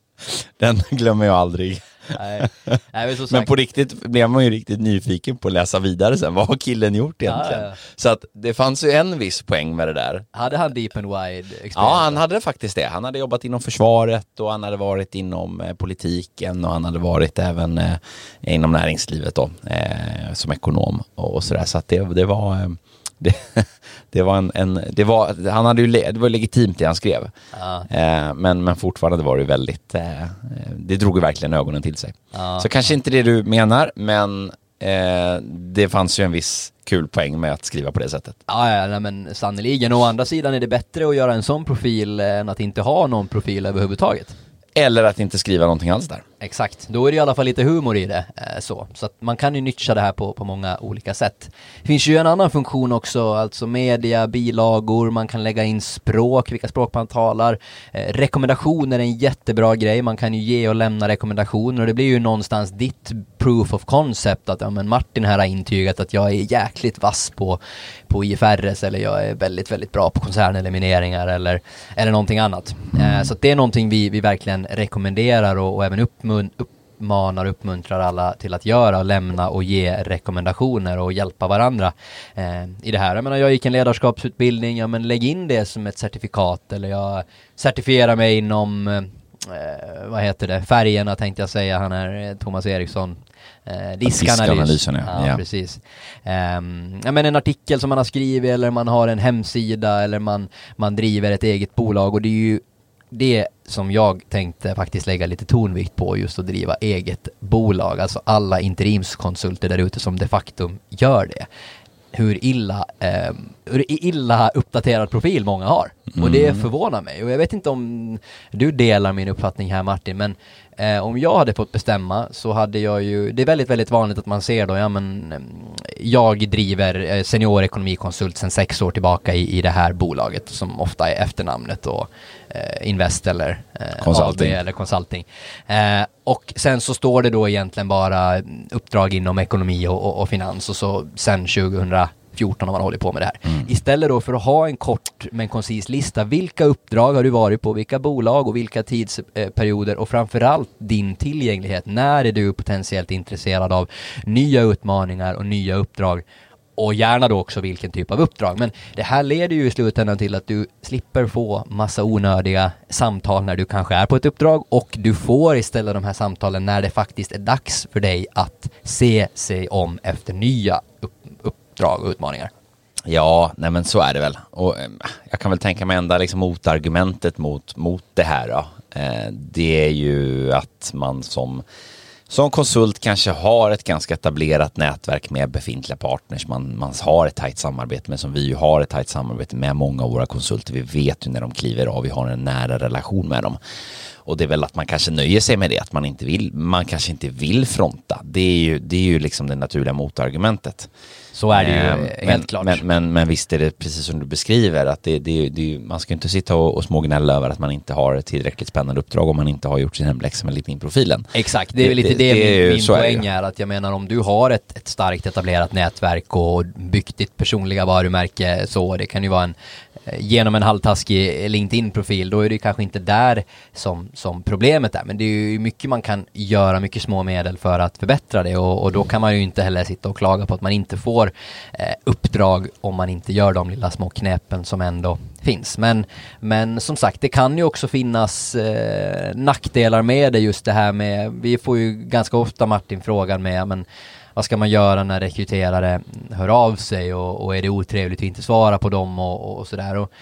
Den glömmer jag aldrig. Nej. Nej, men, men, på riktigt blev man ju riktigt nyfiken på att läsa vidare sen. Vad har killen gjort egentligen? Ja, ja. Så att det fanns ju en viss poäng med det där. Hade han deep and wide experience? Ja, han hade faktiskt det. Han hade jobbat inom försvaret och han hade varit inom eh, politiken och han hade varit även eh, inom näringslivet då, eh, som ekonom och, och sådär. Så att det, det var eh, Det, det var en, en, det var, han hade ju, det var legitimt det han skrev. Ja. Eh, men, men fortfarande var det väldigt, eh, det drog ju verkligen ögonen till sig. Ja. Så kanske inte det du menar, men eh, det fanns ju en viss kul poäng med att skriva på det sättet. Ja, ja nej, men sannerligen. Å andra sidan är det bättre att göra en sån profil än att inte ha någon profil överhuvudtaget. Eller att inte skriva någonting alls där. Exakt, då är det i alla fall lite humor i det. Eh, så så att man kan ju nyttja det här på, på många olika sätt. Det finns ju en annan funktion också, alltså media, bilagor, man kan lägga in språk, vilka språk man talar. Eh, rekommendationer är en jättebra grej, man kan ju ge och lämna rekommendationer och det blir ju någonstans ditt proof of concept att ja, men Martin här har intygat att jag är jäkligt vass på, på IFRS eller jag är väldigt, väldigt bra på koncernelimineringar eller, eller någonting annat. Eh, så att det är någonting vi, vi verkligen rekommenderar och, och även uppmun, uppmanar och uppmuntrar alla till att göra, lämna och ge rekommendationer och hjälpa varandra eh, i det här. Jag menar, jag gick en ledarskapsutbildning, ja men lägg in det som ett certifikat eller jag certifierar mig inom eh, vad heter det, färgerna tänkte jag säga, han är eh, Thomas Eriksson Eh, diskanalys. Diskanalysen, ja. ja, precis. Um, ja, men en artikel som man har skrivit eller man har en hemsida eller man, man driver ett eget bolag och det är ju det som jag tänkte faktiskt lägga lite tonvikt på just att driva eget bolag. Alltså alla interimskonsulter där ute som de facto gör det. Hur illa, eh, hur illa uppdaterad profil många har. Och det förvånar mig. Och jag vet inte om du delar min uppfattning här Martin, men eh, om jag hade fått bestämma så hade jag ju, det är väldigt, väldigt vanligt att man ser då, ja men eh, jag driver eh, seniorekonomikonsult sedan sex år tillbaka i, i det här bolaget som ofta är efternamnet och eh, Invest eller eh, Consulting. AB eller Consulting. Eh, och sen så står det då egentligen bara uppdrag inom ekonomi och, och, och finans och så sen 2014 har man hållit på med det här. Istället då för att ha en kort men koncis lista, vilka uppdrag har du varit på, vilka bolag och vilka tidsperioder och framförallt din tillgänglighet. När är du potentiellt intresserad av nya utmaningar och nya uppdrag? och gärna då också vilken typ av uppdrag. Men det här leder ju i slutändan till att du slipper få massa onödiga samtal när du kanske är på ett uppdrag och du får istället de här samtalen när det faktiskt är dags för dig att se sig om efter nya upp, uppdrag och utmaningar. Ja, nej men så är det väl. Och eh, jag kan väl tänka mig enda liksom motargumentet mot, mot det här då. Eh, det är ju att man som, som konsult kanske har ett ganska etablerat nätverk med befintliga partners. Man, man har ett tajt samarbete med, som vi ju har ett tajt samarbete med många av våra konsulter. Vi vet ju när de kliver av, vi har en nära relation med dem. Och det är väl att man kanske nöjer sig med det, att man inte vill, man kanske inte vill fronta. Det är ju, det är ju liksom det naturliga motargumentet. Så är det ju Ehm, eh, men, helt klart. Men, men, men visst är det precis som du beskriver att det, det, det, man ska inte sitta och, och smågnälla över att man inte har ett tillräckligt spännande uppdrag om man inte har gjort sin hemläxa med LinkedIn-profilen. Exakt, det är lite det- det, det är ju- min, min är poäng ju. är att jag menar om du har ett, ett starkt etablerat nätverk och byggt ditt personliga varumärke så, det kan ju vara en eh, genom en halvtaskig LinkedIn-profil, då är det kanske inte där som, som problemet är. Men det är ju mycket man kan göra, mycket små medel för att förbättra det och, och då kan man ju inte heller sitta och klaga på att man inte får eh, uppdrag om man inte gör de lilla små knepen som ändå finns. Men, men som sagt, det kan ju också finnas eh, nackdelar med det just det här med, vi får ju ganska ofta Martin frågan med, men vad ska man göra när rekryterare hör av sig och, och är det otrevligt att inte svara på dem och, och sådär. Och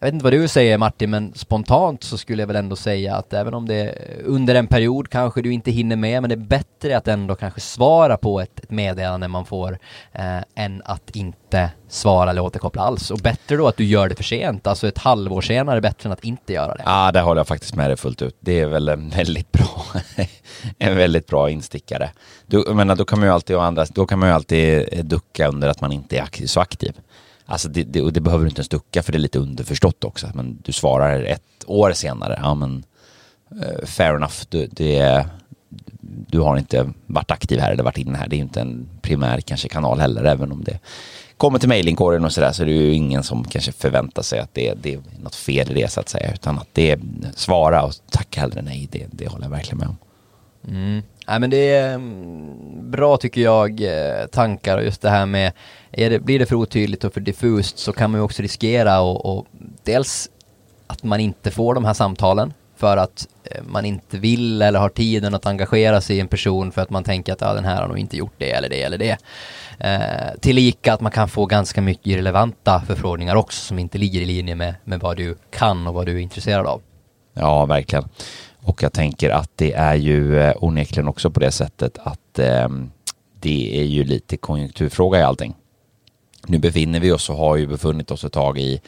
jag vet inte vad du säger Martin, men spontant så skulle jag väl ändå säga att även om det under en period kanske du inte hinner med, men det är bättre att ändå kanske svara på ett, ett meddelande man får eh, än att inte svara eller återkoppla alls. Och bättre då att du gör det för sent, alltså ett halvår senare är bättre än att inte göra det. Ja, där håller jag faktiskt med dig fullt ut. Det är väl en väldigt bra, en väldigt bra instickare. Du, jag menar, då kan man ju alltid, andra, då kan man ju alltid ducka under att man inte är så aktiv. Alltså det, det, och det behöver du inte ens ducka för det är lite underförstått också. Men du svarar ett år senare, ja men eh, fair enough. Du, det, du har inte varit aktiv här eller varit inne här. Det är ju inte en primär kanske kanal heller, även om det kommer till mejlinkorgen och sådär så är det ju ingen som kanske förväntar sig att det, det är något fel i det så att säga. Utan att det är svara och tacka hellre nej, det, det håller jag verkligen med om. Mm. Nej men det är mm, bra tycker jag eh, tankar och just det här med är det, blir det för otydligt och för diffust så kan man ju också riskera och, och dels att man inte får de här samtalen för att eh, man inte vill eller har tiden att engagera sig i en person för att man tänker att ja, den här har nog inte gjort det eller det eller det. Eh, tillika att man kan få ganska mycket irrelevanta förfrågningar också som inte ligger i linje med, med vad du kan och vad du är intresserad av. Ja, verkligen. Och jag tänker att det är ju eh, onekligen också på det sättet att eh, det är ju lite konjunkturfråga i allting. Nu befinner vi oss och har ju befunnit oss ett tag i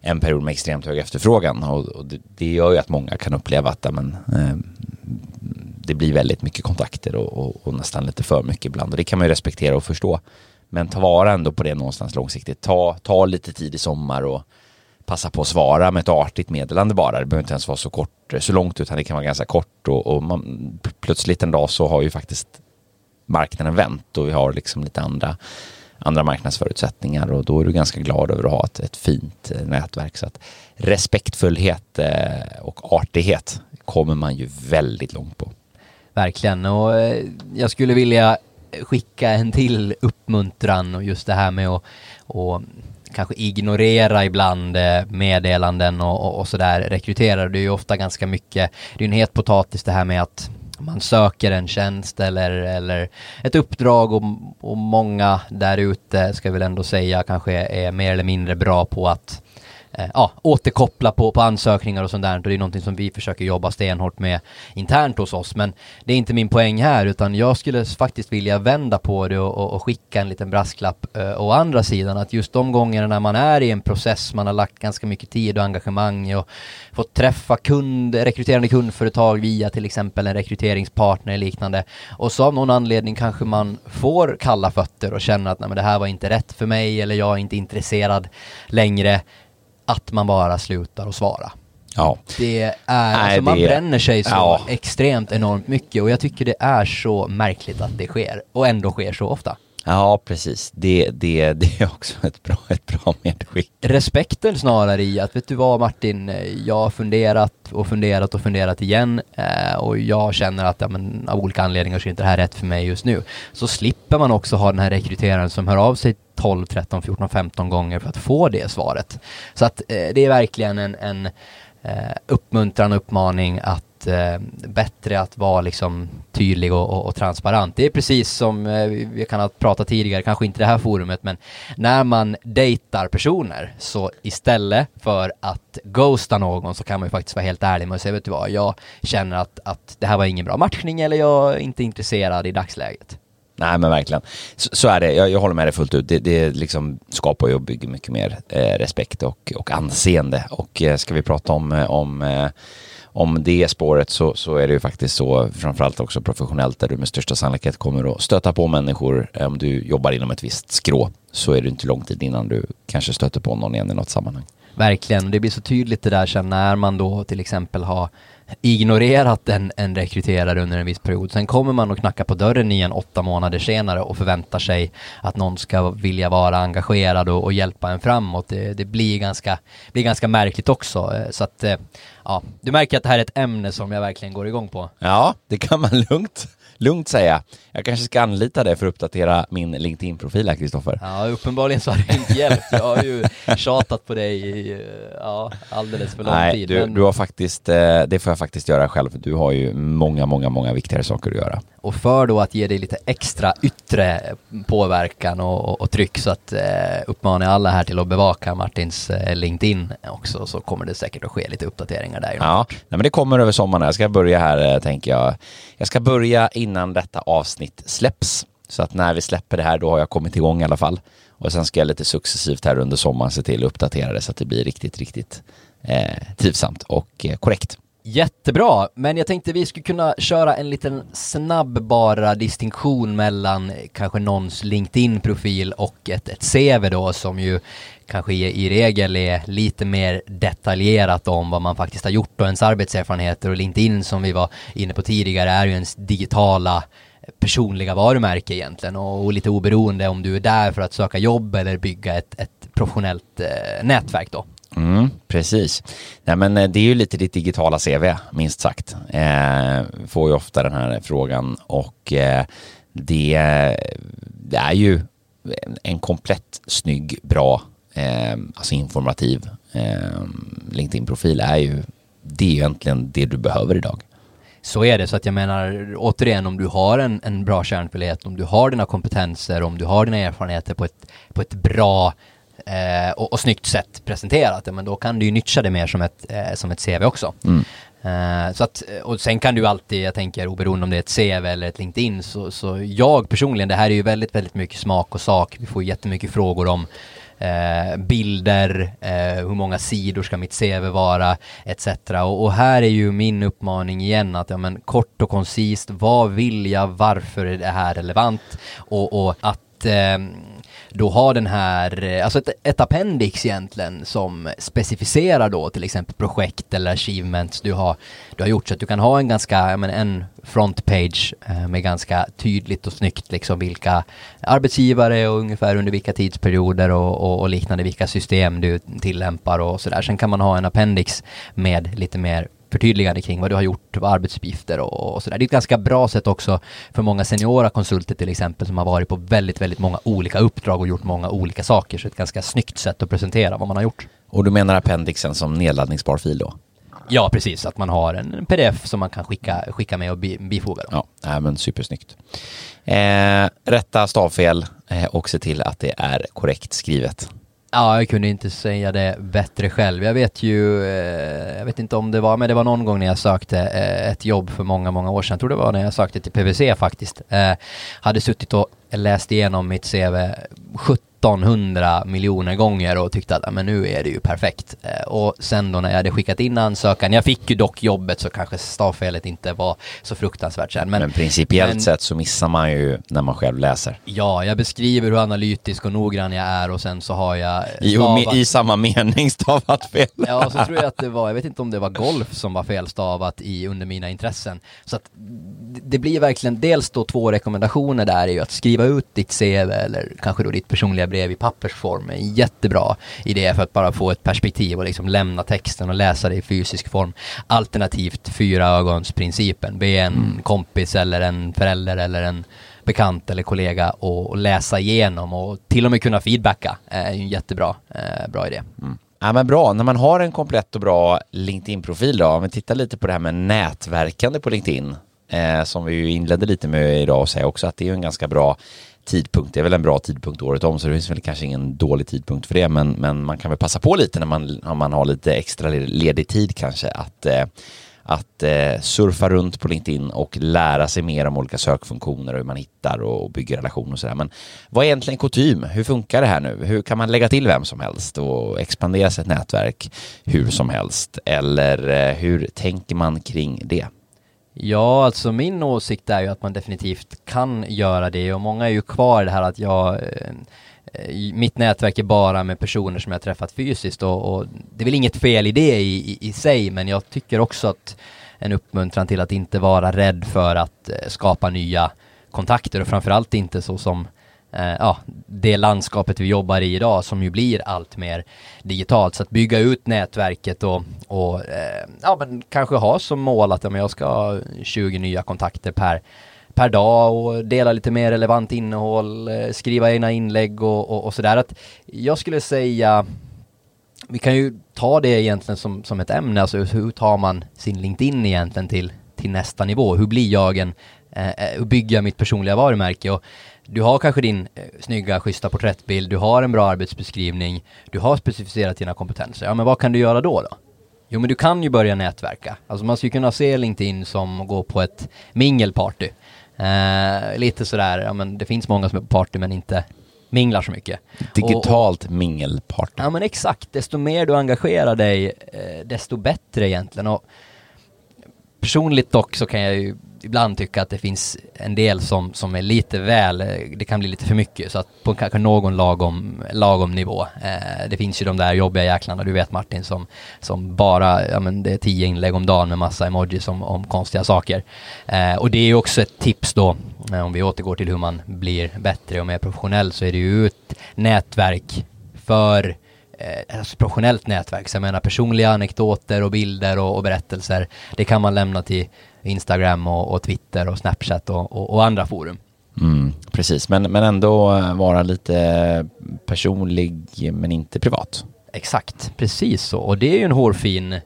en period med extremt hög efterfrågan och, och det, det, gör ju att många kan uppleva att men, eh, det blir väldigt mycket kontakter och, och, och, nästan lite för mycket ibland och det kan man ju respektera och förstå. Men ta vara ändå på det någonstans långsiktigt. Ta, ta lite tid i sommar och passa på att svara med ett artigt meddelande bara. Det behöver inte ens vara så kort, så långt utan det kan vara ganska kort och, och man, plötsligt en dag så har ju faktiskt marknaden vänt och vi har liksom lite andra, andra marknadsförutsättningar och då är du ganska glad över att ha ett, ett fint eh, nätverk. Så att respektfullhet eh, och artighet kommer man ju väldigt långt på. Verkligen och eh, jag skulle vilja skicka en till uppmuntran och just det här med att och kanske ignorera ibland eh, meddelanden och, och, och sådär rekryterar. Det är ju ofta ganska mycket, det är en het potatis det här med att man söker en tjänst eller, eller ett uppdrag och, och många där ute ska jag väl ändå säga kanske är mer eller mindre bra på att eh, ja, återkoppla på, på ansökningar och sånt där. Och det är någonting som vi försöker jobba stenhårt med internt hos oss. Men det är inte min poäng här, utan jag skulle faktiskt vilja vända på det och, och, och skicka en liten brasklapp eh, å andra sidan. Att just de gångerna när man är i en process, man har lagt ganska mycket tid och engagemang och fått träffa kund, rekryterande kundföretag via till exempel en rekryteringspartner eller liknande. Och så av någon anledning kanske man får kalla fötter och känner att Nej, men det här var inte rätt för mig eller jag är inte intresserad längre att man bara slutar att svara. Ja. Det är, Nej, alltså man det... bränner sig så ja. extremt enormt mycket och jag tycker det är så märkligt att det sker och ändå sker så ofta. Ja, precis. Det, det, det är också ett bra, ett bra medskick. Respekten snarare i att, vet du vad Martin, jag har funderat och funderat och funderat igen eh, och jag känner att ja, men, av olika anledningar så är inte det här rätt för mig just nu. Så slipper man också ha den här rekryteraren som hör av sig 12, 13, 14, 15 gånger för att få det svaret. Så att eh, det är verkligen en, en eh, uppmuntran och uppmaning att eh, bättre att vara liksom tydlig och, och, och, transparent. Det är precis som eh, vi kan ha pratat tidigare, kanske inte det här forumet, men när man dejtar personer så istället för att ghosta någon så kan man ju faktiskt vara helt ärlig med att säga, vet du vad, jag känner att, att det här var ingen bra matchning eller jag är inte intresserad i dagsläget. Nej men verkligen. Så, så är det, jag, jag, håller med dig fullt ut. Det, det liksom skapar ju och bygger mycket mer eh, respekt och, och anseende. Och eh, ska vi prata om, eh, om eh, om det spåret så, så är det ju faktiskt så, framförallt också professionellt, där du med största sannolikhet kommer att stöta på människor. Eh, om du jobbar inom ett visst skrå så är det inte lång tid innan du kanske stöter på någon igen i något sammanhang. Verkligen, det blir så tydligt det där sen när man då till exempel har ignorerat en, en rekryterare under en viss period. Sen kommer man och knackar på dörren igen åtta månader senare och förväntar sig att någon ska vilja vara engagerad och, och hjälpa en framåt. Det, det, blir, ganska, blir ganska märkligt också. Eh, så att, eh, ja, du märker att det här är ett ämne som jag verkligen går igång på. Ja, det kan man lugnt lugnt säga. Jag kanske ska anlita det för att uppdatera min LinkedIn-profil här, Kristoffer. Ja, uppenbarligen så har det inte hjälpt. Jag har ju tjatat på dig i ja, alldeles för lång Nej, tid. Du, men... du har faktiskt, eh, det får jag faktiskt göra själv. Du har ju många, många, många viktigare saker att göra. Och för då att ge dig lite extra yttre påverkan och, och, och tryck så att eh, uppmanar alla här till att bevaka Martins eh, LinkedIn också så kommer det säkert att ske lite uppdateringar där. Ja, Nej, men det kommer över sommaren. Jag ska börja här, eh, tänker jag. Jag ska börja innan detta avsnitt släpps. Så att när vi släpper det här, då har jag kommit igång i alla fall. Och sen ska jag lite successivt här under sommaren se till att uppdatera det så att det blir riktigt, riktigt eh, trivsamt och eh, korrekt. Jättebra, men jag tänkte vi skulle kunna köra en liten snabb bara distinktion mellan kanske någons LinkedIn-profil och ett, ett CV då som ju kanske i, i regel är lite mer detaljerat om vad man faktiskt har gjort och ens arbetserfarenheter och LinkedIn som vi var inne på tidigare är ju ens digitala eh, personliga varumärke egentligen och, och lite oberoende om du är där för att söka jobb eller bygga ett, ett professionellt eh, nätverk då. Mm, precis. Nej, men eh, det är ju lite ditt digitala CV, minst sagt. Eh, får ju ofta den här frågan och eh, det, det, är ju en komplett, snygg, bra, eh, alltså informativ eh, LinkedIn-profil är ju det är egentligen det du behöver idag. Så är det, så att jag menar återigen om du har en, en bra kärnfärdighet, om du har dina kompetenser, om du har dina erfarenheter på ett, på ett bra eh, och, och snyggt sätt presenterat, men då kan du ju nyttja det mer som ett, eh, som ett CV också. Mm. Uh, så att, och sen kan du alltid, jag tänker oberoende om det är ett CV eller ett LinkedIn, så, så jag personligen, det här är ju väldigt, väldigt mycket smak och sak. Vi får jättemycket frågor om uh, bilder, uh, hur många sidor ska mitt CV vara, etc. Och, och, här är ju min uppmaning igen att, ja men kort och koncist, vad vill jag, varför är det här relevant? Och, och att då har den här, eh, alltså ett, ett appendix egentligen som specificerar då till exempel projekt eller achievements du har, du har gjort så att du kan ha en ganska, ja men en frontpage eh, med ganska tydligt och snyggt liksom vilka arbetsgivare och ungefär under vilka tidsperioder och, och, och liknande, vilka system du tillämpar och sådär. Sen kan man ha en appendix med lite mer förtydligande kring vad du har gjort, vad arbetsuppgifter och, och sådär. Det är ett ganska bra sätt också för många seniora konsulter till exempel som har varit på väldigt, väldigt många olika uppdrag och gjort många olika saker. Så ett ganska snyggt sätt att presentera vad man har gjort. Och du menar appendixen som nedladdningsbar fil då? Ja, precis. Att man har en pdf som man kan skicka, skicka med och bifoga. Då. Ja, men supersnyggt. Eh, rätta stavfel eh, och se till att det är korrekt skrivet. Ja, jag kunde inte säga det bättre själv. Jag vet ju, eh, jag vet inte om det var, men det var någon gång när jag sökte eh, ett jobb för många, många år sedan. Jag tror det var när jag sökte till PVC faktiskt. Eh, hade suttit och läst igenom mitt CV 70 1700 miljoner gånger och tyckte att men nu är det ju perfekt. Eh, och sen då när jag hade skickat in ansökan, jag fick ju dock jobbet så kanske stavfelet inte var så fruktansvärt sen. Men, men principiellt men, sett så missar man ju när man själv läser. Ja, jag beskriver hur analytisk och noggrann jag är och sen så har jag I, I samma mening stavat fel. Ja, så tror jag att det var, jag vet inte om det var golf som var felstavat i under mina intressen. Så att det blir verkligen dels då två rekommendationer där är ju att skriva ut ditt CV eller kanske då ditt personliga brev i pappersform. En jättebra idé för att bara få ett perspektiv och liksom lämna texten och läsa det i fysisk form. Alternativt fyra ögonsprincipen. Be en mm. kompis eller en förälder eller en bekant eller kollega och läsa igenom och till och med kunna feedbacka är ju en jättebra eh, bra idé. Mm. Ja men bra, när man har en komplett och bra LinkedIn-profil då, om vi tittar lite på det här med nätverkande på LinkedIn, eh, som vi ju inledde lite med idag och säga också att det är en ganska bra tidpunkt. Det är väl en bra tidpunkt året om så det finns väl kanske ingen dålig tidpunkt för det men, men man kan väl passa på lite när man, när man har lite extra ledig tid kanske att eh, att eh, surfa runt på LinkedIn och lära sig mer om olika sökfunktioner och hur man hittar och, bygger relationer och sådär. Men vad är egentligen kutym? Hur funkar det här nu? Hur kan man lägga till vem som helst och expandera sitt nätverk hur som helst? Eller eh, hur tänker man kring det? Ja, alltså min åsikt är ju att man definitivt kan göra det. Och många är ju kvar i det här att jag eh, eh, mitt nätverk är bara med personer som jag träffat fysiskt. Och, och det är väl inget fel i det i, i, i, sig men jag tycker också att en uppmuntran till att inte vara rädd för att eh, skapa nya kontakter och framförallt inte så som eh, ja, det landskapet vi jobbar i idag som ju blir allt mer digitalt. Så att bygga ut nätverket och, och eh, ja, men kanske ha som mål att ja, men jag ska ha 20 nya kontakter per, per dag och dela lite mer relevant innehåll, eh, skriva egna inlägg och, och, och sådär. Att jag skulle säga vi kan ju ta det egentligen som, som ett ämne, alltså hur tar man sin LinkedIn egentligen till, till nästa nivå? Hur blir jag en, eh, eh hur bygger jag mitt personliga varumärke? Och du har kanske din eh, snygga, schyssta porträttbild, du har en bra arbetsbeskrivning, du har specificerat dina kompetenser. Ja, men vad kan du göra då då? Jo, men du kan ju börja nätverka. Alltså man skulle kunna se LinkedIn som att gå på ett mingelparty. Eh, lite sådär, ja men det finns många som är på party men inte minglar så mycket. Digitalt och, och, mingelparty. Ja men exakt, desto mer du engagerar dig, eh, desto bättre egentligen. Och personligt dock så kan jag ju ibland tycka att det finns en del som, som är lite väl, det kan bli lite för mycket så att på kanske någon lagom, lagom nivå. Eh, det finns ju de där jobbiga jäklarna, du vet Martin, som, som bara, ja men det är tio inlägg om dagen med massa emojis om, om konstiga saker. Eh, och det är ju också ett tips då, eh, om vi återgår till hur man blir bättre och mer professionell, så är det ju ett nätverk för eh, alltså professionellt nätverk. Så jag menar personliga anekdoter och bilder och, och berättelser. Det kan man lämna till Instagram och, och Twitter och Snapchat och, och, andra forum. Mm, precis, men, men ändå vara lite personlig men inte privat. Exakt, precis så. Och det är ju en hårfin eh,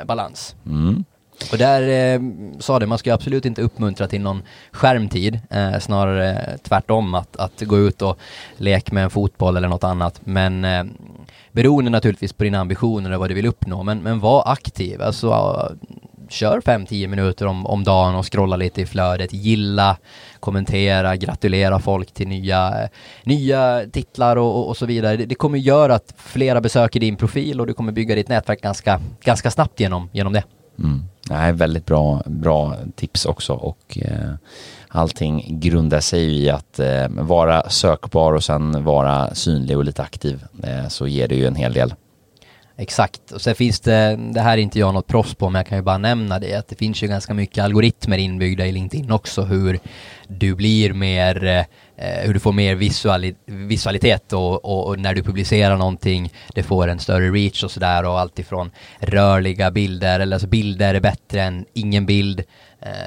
eh, balans. Mm. Och där eh, sa det, man ska absolut inte uppmuntra till någon skärmtid, eh, snarare tvärtom att, att gå ut och leka med en fotboll eller något annat. Men eh, beroende naturligtvis på dina ambitioner och vad du vill uppnå, men, men var aktiv. Alltså, kör 5-10 minuter om, om dagen och scrolla lite i flödet, gilla, kommentera, gratulera folk till nya, nya titlar och, och, och så vidare. Det, det, kommer göra att flera besöker din profil och du kommer bygga ditt nätverk ganska, ganska snabbt genom, genom det. Mm. Nej, väldigt bra, bra tips också och eh, allting grundar sig i att eh, vara sökbar och sen vara synlig och lite aktiv eh, så ger det ju en hel del. Exakt, och sen finns det, det här är inte jag något proffs på, men jag kan ju bara nämna det, att det finns ju ganska mycket algoritmer inbyggda i LinkedIn också, hur du blir mer, eh, Eh, hur du får mer visuali visualitet och, och, och, när du publicerar någonting, det får en större reach och sådär och alltifrån rörliga bilder, eller alltså bilder är bättre än ingen bild, Eh,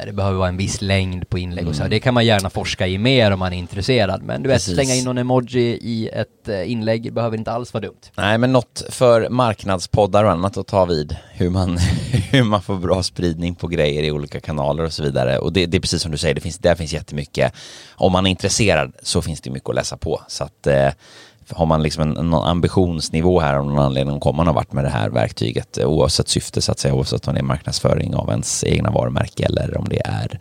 det behöver vara en viss längd på inlägg och så. Mm. Det kan man gärna forska i mer om man är intresserad. Men du vet, Precis. slänga in någon emoji i ett eh, inlägg behöver inte alls vara dumt. Nej, men något för marknadspoddar och annat att ta vid. Hur man, hur man får bra spridning på grejer i olika kanaler och så vidare. Och det, det är precis som du säger, det finns, där finns jättemycket. Om man är intresserad så finns det mycket att läsa på. Så att eh, har man liksom en, en ambitionsnivå här av någon anledning kommer man ha varit med det här verktyget eh, oavsett syfte så att säga, oavsett om det är marknadsföring av ens egna varumärke eller om det är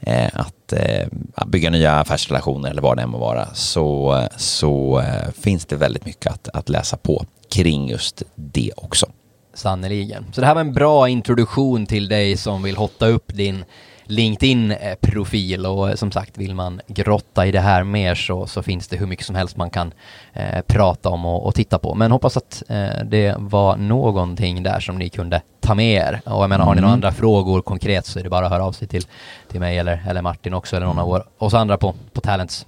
eh, att eh, bygga nya affärsrelationer eller vad det än må vara så, så eh, finns det väldigt mycket att, att läsa på kring just det också. Sannerligen. Så det här var en bra introduktion till dig som vill hotta upp din LinkedIn-profil och eh, som sagt vill man grotta i det här mer så, så finns det hur mycket som helst man kan eh, prata om och, och, titta på. Men hoppas att eh, det var någonting där som ni kunde ta med er. Och jag menar, har ni några mm. andra frågor konkret så är det bara att höra av sig till, till mig eller, eller Martin också eller någon av vår, oss andra på, på Talents.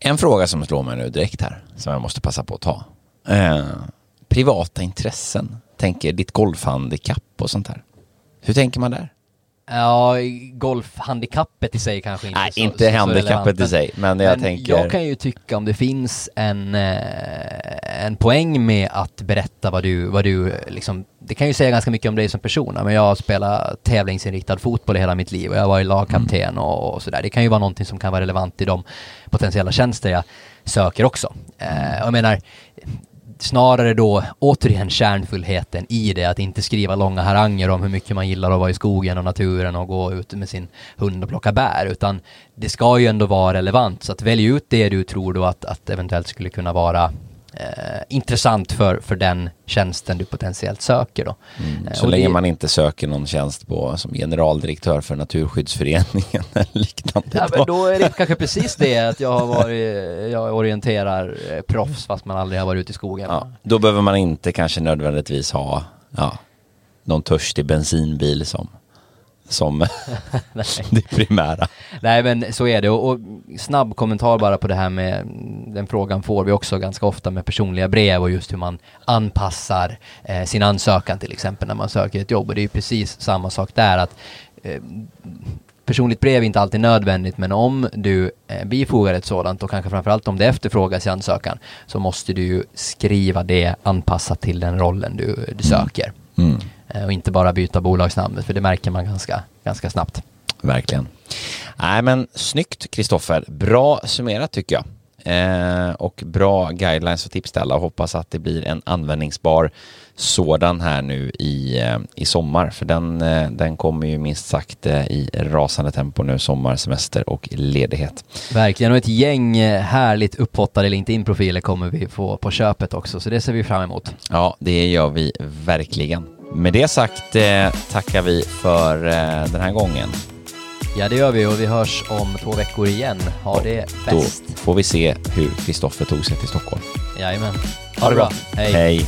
En fråga som slår mig nu direkt här, som jag måste passa på att ta. Eh, privata intressen, tänker ditt golfhandikapp och sånt här. Hur tänker man där? Ja, golfhandikappet i sig kanske inte Nej, så, inte så, handikappet så i sig, men jag men tänker... Jag kan ju tycka om det finns en, eh, en poäng med att berätta vad du, vad du liksom, det kan ju säga ganska mycket om dig som person, men jag har spelat tävlingsinriktad fotboll i hela mitt liv och jag har varit lagkapten mm. och, och sådär. Det kan ju vara någonting som kan vara relevant i de potentiella tjänster jag söker också. Eh, jag menar, snarare då återigen kärnfullheten i det, att inte skriva långa haranger om hur mycket man gillar att vara i skogen och naturen och gå ut med sin hund och plocka bär, utan det ska ju ändå vara relevant. Så att välj ut det du tror då att, att eventuellt skulle kunna vara eh, intressant för, för den tjänsten du potentiellt söker då. Mm, eh, så länge det, man inte söker någon tjänst på som generaldirektör för Naturskyddsföreningen eller liknande. Ja, då. men då är det kanske precis det att jag har varit, jag orienterar eh, proffs fast man aldrig har varit ute i skogen. Ja, då behöver man inte kanske nödvändigtvis ha ja, någon törstig bensinbil som som det primära. Nej men så är det och, och, snabb kommentar bara på det här med den frågan får vi också ganska ofta med personliga brev och just hur man anpassar eh, sin ansökan till exempel när man söker ett jobb och det är ju precis samma sak där att eh, personligt brev är inte alltid nödvändigt men om du eh, bifogar ett sådant och kanske framförallt om det efterfrågas i ansökan så måste du ju skriva det anpassat till den rollen du, du mm. söker. Mm. Eh, och inte bara byta bolagsnamnet för det märker man ganska, ganska snabbt. Verkligen. Nej men snyggt Kristoffer, bra summerat tycker jag. Eh, och bra guidelines och tipsställa och hoppas att det blir en användningsbar sådan här nu i, eh, i sommar. För den, eh, den kommer ju minst sagt eh, i rasande tempo nu, sommar, semester och ledighet. Verkligen, och ett gäng härligt upphottade LinkedIn-profiler kommer vi få på köpet också, så det ser vi fram emot. Ja, det gör vi verkligen. Med det sagt eh, tackar vi för eh, den här gången. Ja, det gör vi och vi hörs om två veckor igen. Ha det bäst. Då får vi se hur Kristoffer tog sig till Stockholm. Jajamän. Ha det bra. Hej. Hej.